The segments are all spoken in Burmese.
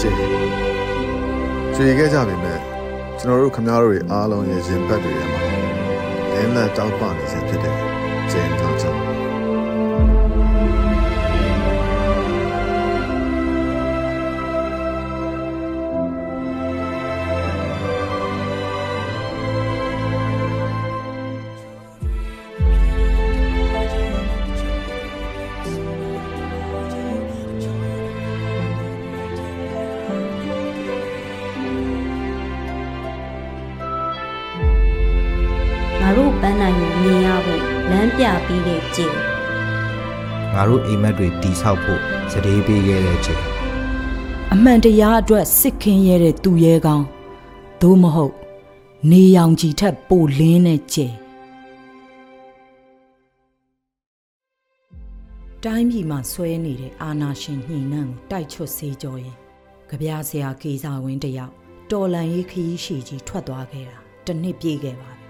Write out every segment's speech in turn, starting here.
ကျေကျွေခဲ့ကြပြီမဲ့ကျွန်တော်တို့ခမားတို့တွေအားလုံးရဲ့ရင်ဘတ်တွေထဲမှာလင်းလက်တောက်ပနေစေဖြစ်တဲ့ဂျင်းထောင်းချောင်းငါ တို့အိမ်မက်တွေတီဆောက်ဖို့စတေးပေးခဲ့တဲ့ချိန်အမှန်တရားအတွက်စစ်ခင်းရတဲ့သူရဲကောင်းသို့မဟုတ် နေရောင်ကြီးထက်ပိုလင်းတဲ့ကျဲတိုင်းပြည်မှာဆွဲနေတဲ့အာနာရှင်ညှိနှံ့ကိုတိုက်ချွတ်စေကြောရင်ကြပြားဆရာကေစာဝင်းတယောက်တော်လန်ရေးခရီးရှည်ကြီးထွက်သွားခဲ့တာတစ်နှစ်ပြည့်ခဲ့ပါပြီ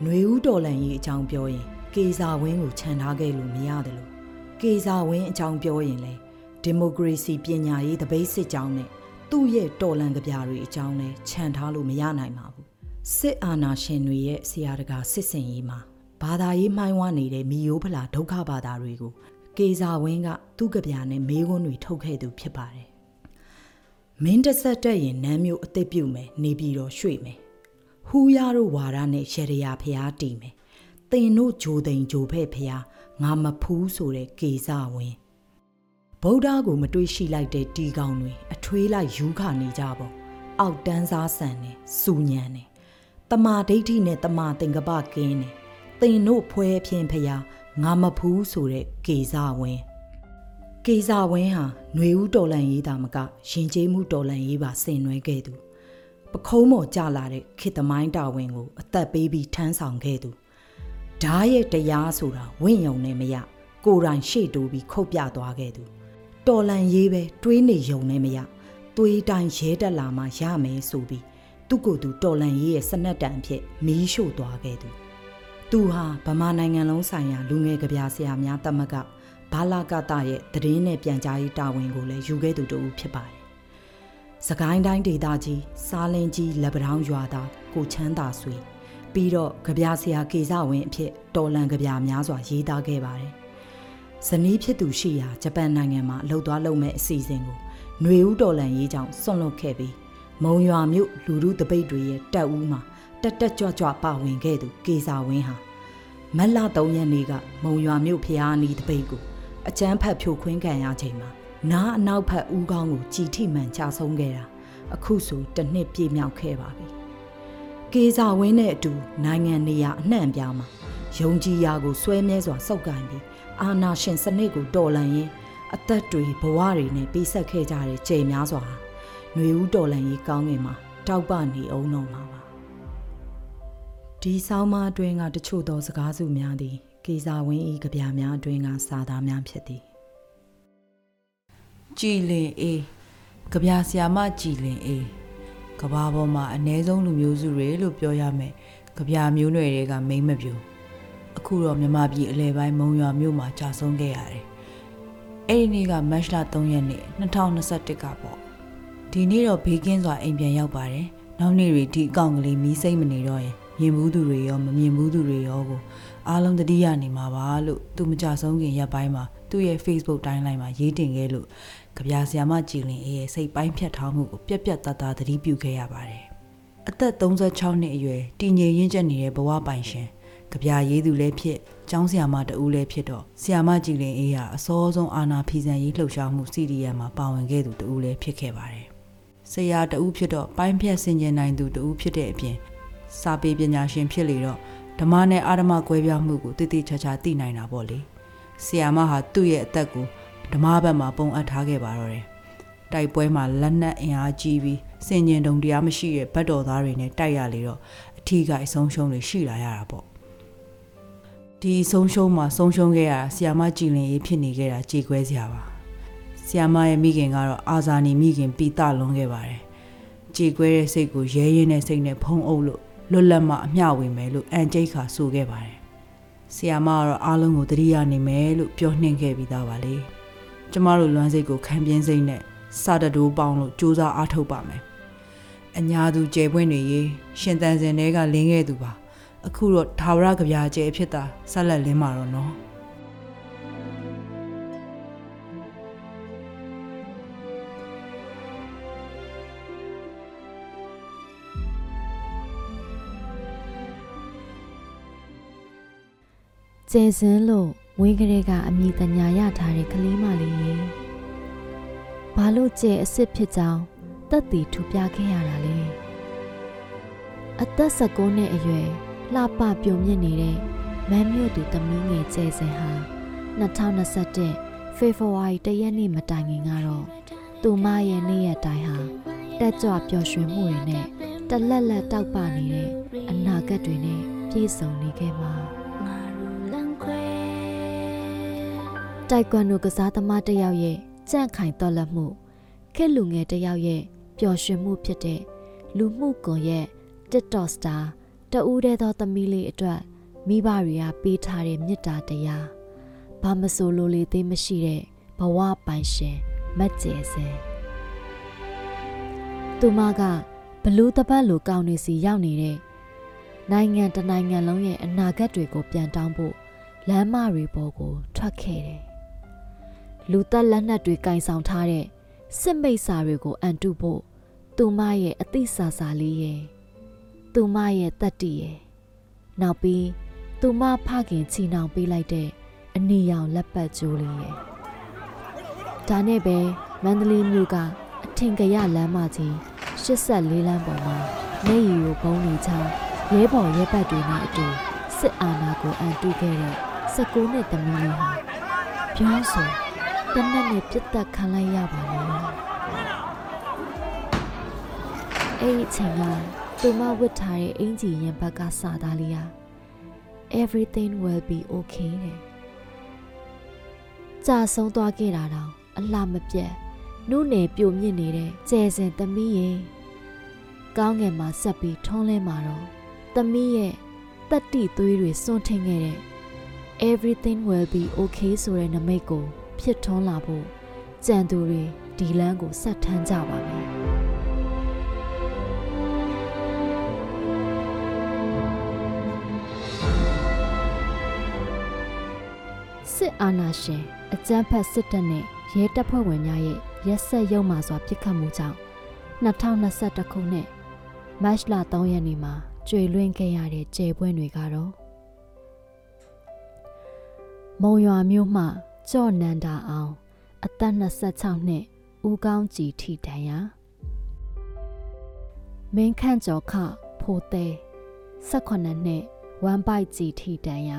။ຫນွေဦးတော်လန်ရေးအကြောင်းပြောရင်ကေစာဝင်းကိုခြံထားခဲ့လို့မရတယ်လို့ ကေစာဝင်းအကြောင်းပြောရင်လေဒီမိုကရေစီပညာရေးတပိတ်စစ်ကြောင်းနဲ့သူ့ရဲ့တော်လန်ကြပြတွေအကြောင်းလဲခြံထားလို့မရနိုင်ပါဘူး။စစ်အာဏာရှင်တွေရဲ့ဆရာတကာစစ်စင်ရေးမှာဘာသာရေးမှိုင်းဝနေတဲ့မီယိုးဖလာဒုက္ခဘာသာတွေကိုကေစာဝင်းကသူ့ကြပြနဲ့မေးခွန်းတွေထုတ်ခဲ့သူဖြစ်ပါတယ်။မင်းတဆက်တက်ရင်နမ်းမျိုးအသက်ပြုတ်မယ်နေပြီးတော့ရွှေ့မယ်။ဟူးရတို့ဝါရနဲ့ရေရရာဖျားတီမယ်။တင်တို့ဂျိုသိန်ဂျိုဖဲ့ဖျား ငါမဖူးဆိုတဲ့ကေစာဝင်းဗုဒ္ဓကိုမတွေးရှိလိုက်တဲ့တီကောင်တွေအထွေးလိုက်ယူခနေကြပေါ့အောက်တန်းစားဆန်နေစူညံနေတမာဒိဋ္ဌိနဲ့တမာသင်္ကပကင်းနေတင်တို့ဖွဲဖြင်းဖျားငါမဖူးဆိုတဲ့ကေစာဝင်းကေစာဝင်းဟာຫນွေဦးတော်လန်ရေးတာမကရင်ကျေးမှုတော်လန်ရေးပါဆင်နွှဲခဲ့သူပခုံးမော်ကြလာတဲ့ခေတ္တမိုင်းတာဝန်ကိုအသက်ပေးပြီးထမ်းဆောင်ခဲ့သူ ဓားရဲ့တရားဆိုတာဝင့်ယုံနဲ့မရကိုယ်တိုင်ရှေ့တိုးပြီးခုတ်ပြသွားခဲ့သူတော်လန်ရေးပဲတွေးနေယုံနဲ့မရသွေးတိုင်းရဲတက်လာမှရမယ်ဆိုပြီးသူ့ကိုယ်သူတော်လန်ရေးရဲ့စနက်တန်အဖြစ်မီးရှို့သွားခဲ့သူသူဟာဗမာနိုင်ငံလုံးဆိုင်ရာလူငယ်ကဗျာဆရာများတမကဘာလာကတရဲ့သတင်းနဲ့ပြန်ကြားရေးတာဝန်ကိုလည်းယူခဲ့သူတူဖြစ်ပါတယ်။စကိုင်းတိုင်းဒေသကြီးစားလင်းကြီးလက်ပတောင်းရွာသားကိုချမ်းသာဆွေ ပြီးတော့ကဗျာဆရာကေဇဝင်းအဖြစ်တော်လန်ကဗျာများစွာရေးသားခဲ့ပါတယ်။ဇနီးဖြစ်သူရှိရာဂျပန်နိုင်ငံမှာအလုပ်သွားလုပ်မဲ့အစီအစဉ်ကိုຫນွေဦးတော်လန်ရေးကြောင့်ဆွန့်လွတ်ခဲ့ပြီးမုံရွာမြို့လူလူတပိတ်တွေရဲ့တက်ဦးမှာတက်တက်ကြွကြွပါဝင်ခဲ့သူကေဇဝင်းဟာမက်လာ3ရက်နေ့ကမုံရွာမြို့ဖျားအနီးတပိတ်ကိုအကျန်းဖတ်ဖြိုခွင်းခံရချိန်မှာနားအနောက်ဖက်ဦးကောင်းကိုကြည်ထိမှန်ချဆုံးခဲ့တာအခုဆိုတစ်နှစ်ပြည့်မြောက်ခဲ့ပါပြီ။ ကေစာဝင်းနဲ့အတူနိုင်ငံနေရအနှံ့ပြားမှာယုံကြည်ရာကိုဆွဲမြဲစွာစောက်ကင်ပြီးအာနာရှင်စနစ်ကိုတော်လှန်ရင်းအသက်တွေဘဝတွေနဲ့ပေးဆက်ခဲ့ကြတဲ့ကြယ်များစွာဟာຫນွေဦးတော်လှန်ရေးကောင်းငင်မှာတောက်ပနေအောင်တော့မှာပါဒီဆောင်းမအတွင်းကတချို့သောစကားစုများသည်ကေစာဝင်းဤကြပြများအတွင်းကစာသားများဖြစ်သည်ကြည်လင်အေးကြပြဆရာမကြည်လင်အေး ကဘာပေါ်မှာအ ਨੇ ဆုံးလူမျိုးစုတွေလို့ပြောရမယ်ကြပြမျိုးနွယ်တွေကမိမ့်မပြူအခုတော့မြမပြည်အလဲပိုင်းမုံရွာမြို့မှာကြာဆုံးခဲ့ရတယ်အဲ့ဒီနေ့ကမတ်လ3ရက်နေ့2021ကပေါ့ဒီနေ့တော့ဘေးကင်းစွာအိမ်ပြန်ရောက်ပါတယ်နောက်နေ့တွေဒီအကောင့်ကလေးမီးစိမ့်မနေတော့ရင်မြင်ဘူးသူတွေရောမမြင်ဘူးသူတွေရောကိုအားလုံးတတိယနေမှာပါလို့သူမကြဆုံးခင်ရက်ပိုင်းမှာ သူ့ရဲ့ Facebook တိုင်းလိုက်မှာရေးတင်ခဲ့လို့ကြပြဆရာမကြည်လင်အေးရဲ့စိတ်ပိုင်းဖြတ်ထားမှုကိုပြက်ပြက်သားသားသတိပြုခဲ့ရပါတယ်။အသက်36နှစ်အရွယ်တည်ငြိမ်ရင့်ကျက်နေတဲ့ဘဝပိုင်ရှင်ကြပြရေးသူလည်းဖြစ်ကျောင်းဆရာမတဦးလည်းဖြစ်တော့ဆရာမကြည်လင်အေးဟာအစောဆုံးအာနာဖီဆန်ရေးလှုပ်ရှားမှု CDM မှာပါဝင်ခဲ့သူတဦးလည်းဖြစ်ခဲ့ပါတယ်။ဆရာတဦးဖြစ်တော့ပိုင်းဖြတ်ဆင်ခြင်နိုင်သူတဦးဖြစ်တဲ့အပြင်စာပေပညာရှင်ဖြစ်လေတော့ဓမ္မနဲ့အာဓမ္မကွဲပြားမှုကိုတည်တည်ချာချာသိနိုင်တာပေါ့လေ။ ဆရာမဟာသူ့ရဲ့အသက်ကိုဓမ္မဘက်မှာပုံအပ်ထားခဲ့ပါတော့တယ်။တိုက်ပွဲမှာလက်နက်အင်အားကြီးပြီးစင်ကျင်တုံတရားမရှိတဲ့ဗတ်တော်သားတွေနဲ့တိုက်ရလေတော့အထီးကအဆုံးရှုံးတွေရှိလာရတာပေါ့။ဒီဆုံးရှုံးမှာဆုံးရှုံးခဲ့ရတာဆီယာမကြည်လင်ရေးဖြစ်နေခဲ့တာကြေခွဲစရာပါ။ဆီယာမရဲ့မိခင်ကတော့အာဇာနည်မိခင်ပြီးတလွန်ခဲ့ပါတယ်။ကြေခွဲတဲ့စိတ်ကိုရဲရဲနဲ့စိတ်နဲ့ဖုံးအုပ်လို့လွတ်လပ်မှအမျှဝေမယ်လို့အန်ကျိတ်ခါဆိုခဲ့ပါတယ်။ ဆီယာမကတော့အားလုံးကိုတတိယနေမယ်လို့ပြောနှင်ခဲ့ပြီးသားပါလေ။ကျမတို့လွမ်းစိတ်ကိုခံပြင်းစိတ်နဲ့စာတတိုးပေါင်းလို့စူးစမ်းအားထုတ်ပါမယ်အညာသူကျယ်ပွင့်တွေရေရှင်တန်စင်တွေကလင်းခဲ့သူပါအခုတော့သာဝရကြပြကျယ်ဖြစ်တာဆက်လက်လင်းမှာတော့နော် ကျယ်စင်းလို့ဝင်းကလေးကအမိတညာရထားတဲ့ကလေးမလေးရေဘာလို့ကျယ်အစ်စ်ဖြစ်ကြောင်းတက်တည်ထူပြခဲ့ရတာလဲအသက်16နှစ်အရွယ်လှပပြုံမြင့်နေတဲ့မန်းမြို့သူသမီးငယ်ကျယ်စင်ဟာ2021ဖေဖော်ဝါရီတရက်နေ့မတိုင်ခင်ကတော့သူမရဲ့နေ့ရက်တိုင်းဟာတက်ကြွပျော်ရွှင်မှုတွေနဲ့တလက်လက်တောက်ပနေတဲ့အနာဂတ်တွေနဲ့ပြည့်စုံနေခဲ့မှာ တိုက်ကွမ်ဒိုကစားသမားတစ်ယောက်ရဲ့ကြန့်ခိုင်တော်လက်မှုခက်လူငယ်တစ်ယောက်ရဲ့ပျော်ရွှင်မှုဖြစ်တဲ့လူမှုကွန်ရက် TikTok star တဦးတည်းသောသမီးလေးအတွက်မိဘတွေကပေးထားတဲ့မေတ္တာတရားဘာမဆိုလိုလေသေးမရှိတဲ့ဘဝပိုင်ရှင်မက်ကျဲစဲသူမကဘလူးတပတ်လိုကောင်းနေစီရောက်နေတဲ့နိုင်ငံတနိုင်ငံလုံးရဲ့အနာဂတ်တွေကိုပြန်တောင်းဖို့လမ်းမတွေပေါ်ကိုထွက်ခဲ့တယ်။ လူသက်လက်နက်တွေကင်ဆောင်ထားတဲ့စစ်မိတ်စာတွေကိုအန်တုဖို့သူမရဲ့အသိစာစာလေးရဲ့သူမရဲ့တတ္တိရဲ့နောက်ပြီးသူမဖခင်ချီနှောင်ပေးလိုက်တဲ့အနီရောင်လက်ပတ်ကြိုးလေးရဲ့ဒါနဲ့ပဲမန္တလေးမြို့ကအထင်ကရလမ်းမကြီး84လမ်းပေါ်မှာနေရီကိုဘုံနေချောင်းရဲဘော်ရဲဘက်တွေနဲ့အတူစစ်အာဏာကိုအန်တုခဲ့တဲ့16နှစ်သမီးလေးဟာပြောဆို တနက်နဲ့ပြတ်သက်ခံလိုက်ရပါလေအဲ့ဒီအချိန်ကသူမဝတ်ထားတဲ့အင်ဂျီရင်ဘက်ကစာသားလေးဟာ everything will be okay တဲ့ကြာဆုံးသွားခဲ့တာတော့အလှမပြတ်နုနယ်ပြိုမြင့်နေတဲ့ကျဲစင်သမီးရဲ့ကောင်းငယ်မှာဆက်ပြီးထုံးလဲမှာတော့သမီးရဲ့တက်တိသွေးတွေစွန့်ထင်းခဲ့တဲ့ everything will be okay ဆိုတဲ့နမိတ်ကို ဖြစ်ထွန်းလာဖို့ကြံသူတွေဒီလမ်းကိုဆက်ထမ်းကြပါမယ်စစ်အာဏာရှင်အကြမ်းဖက်စစ်တပ်နဲ့ရဲတပ်ဖွဲ့ဝင်များရဲ့ရက်ဆက်ရုံမှစွာပြစ်ခတ်မှုကြောင့်2021ခုနှစ်မတ်လ3ရက်နေ့မှာကျွေလွင့်ခဲ့ရတဲ့ကျေပွင့်တွေကတော့မုံရွာမြို့မှ ကြော့နန္ဒာအောင် အသက်26နှစ်ဦးကောင်းကြည်ထိတန်ရာမင်းခန့်ကျော်ခဖိုသေး18နှစ်ဝမ်ပိုက်ကြည်ထိတန်ရာ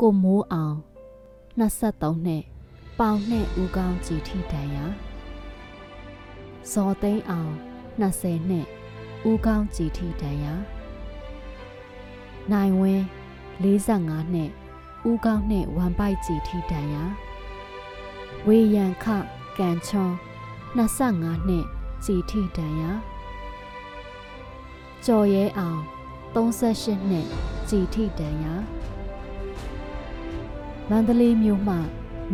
ကိုမိုးအောင်23နှစ်ပေါင်နဲ့ဦးကောင်းကြည်ထိတန်ရာဇော်သိန်းအောင်20နှစ်ဦးကောင်းကြည်ထိတန်ရာနိုင်ဝင်း45နှစ် ဦးကောင်းနှင့်ဝမ်ပိုက်ကြည်ထိတန်ရာဝေယံခကန်ချော25နှစ်ကြည်ထိတန်ရာကျော်ရဲအောင်38နှစ်ကြည်ထိတန်ရာမန္တလေးမြို့မှ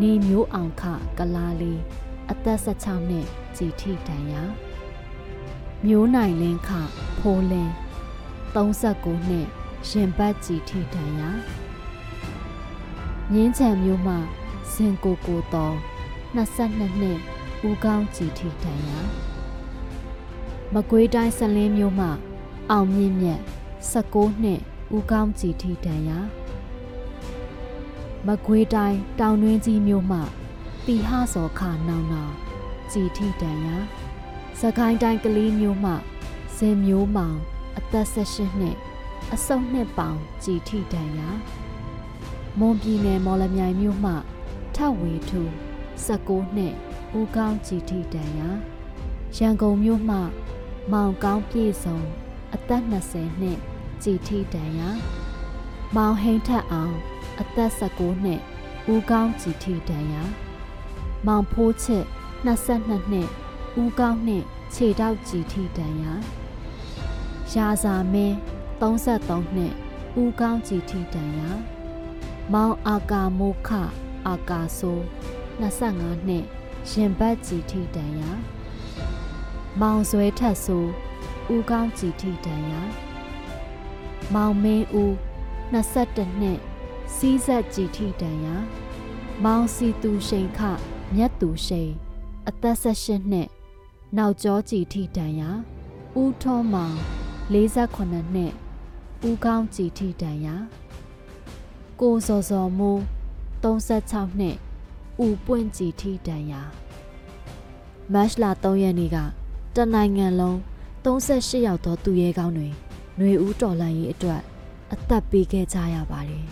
နေမျိုးအောင်ခကလာလီအသက်16နှစ်ကြည်ထိတန်ရာမျိုးနိုင်လင်းခဖိုးလင်း39နှစ်ရင်ပတ်ကြည်ထိတန်ရာ မြင်းချံမျိုးမှစင်ကိုကိုတော်22နှစ်ဦးကောင်းကြည်ထိတန်ရာမကွေးတိုင်းစလင်းမျိုးမှအောင်မြင့်မြတ်19နှစ်ဦးကောင်းကြည်ထိတန်ရာမကွေးတိုင်းတောင်တွင်းကြီးမျိုးမှတီဟစောခနောင်နာကြည်ထိတန်ရာစကိုင်းတိုင်းကလေးမျိုးမှဇင်မျိုးမောင်အသက်16နှစ်အစုံနှစ်ပေါင်ကြည်ထိတန်ရာ မွန်ပြည်နယ်မော်လမြိုင်မြို့မှထဝေထူ19နှစ်ဦးကောင်းကြည်ထိတန်ရာရန်ကုန်မြို့မှ မောင်ကောင်းပြည့်စုံအသက်20နှစ်ကြည်ထိတန်ရာမောင်ဟိန်ထက်အောင်အသက်19နှစ်ဦးကောင်းကြည်ထိတန်ရာမောင်ဖိုးချစ်22နှစ်ဦးကောင်းနှင့်ခြေတောက်ကြည်ထိတန်ရာရာဇာမင်း33နှစ်ဦးကောင်းကြည်ထိတန်ရာ မောင်အာကာမိုခအာကာဆိုး25နှစ်ရင်ဘတ်ကြည်ထိတန်ရာမောင်ဆွဲထက်ဆိုဦးကောင်းကြည်ထိတန်ရာမောင်မင်းဦး22နှစ်စီးဆက်ကြည်ထိတန်ရာမောင်စီသူရှိန်ခမြတ်သူရှိန်အသက်18နှစ်နောက်ကျောကြည်ထိတန်ရာဦးထုံးမောင်48နှစ်ဦးကောင်းကြည်ထိတန်ရာ ကိုစောစောမိုး36နှစ်ဦးပွင့်ကြည်ထိတန်ရာမတ်လ3ရက်နေ့ကတနိုင်ငံလုံး38ရောက်သောသူရဲကောင်းတွေຫນွေဦးတော်လှန်ရေးအတွက်အသက်ပေးခဲ့ကြရပါတယ်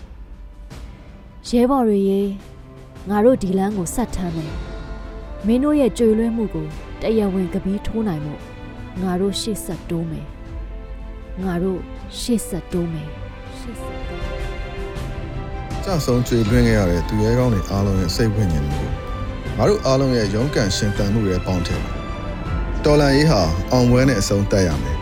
ရဲဘော်တွေရေငါတို့ဒီလမ်းကိုဆက်ထမ်းမယ်မင်းတို့ရဲ့ကြွေလွှဲမှုကိုတရားဝင်ကပီးထိုးနိုင်မှုငါတို့ရှေ့ဆက်တိုးမယ်ငါတို့ရှေ့ဆက်တိုးမယ်ရှေ့ဆက်တိုးမယ် ကြဆုံးကြွေလွှင့်ခဲ့ရတဲ့သူရဲကောင်းတွေအားလုံးရဲ့စိတ်ဝိညာဉ်ကိုငါတို့အားလုံးရဲ့ရုန်းကန်ရှင်သန်မှုတွေပေါင်းထည့်တယ်တော်လန်ရေးဟာအောင်ပွဲနဲ့အဆုံးသတ်ရမယ်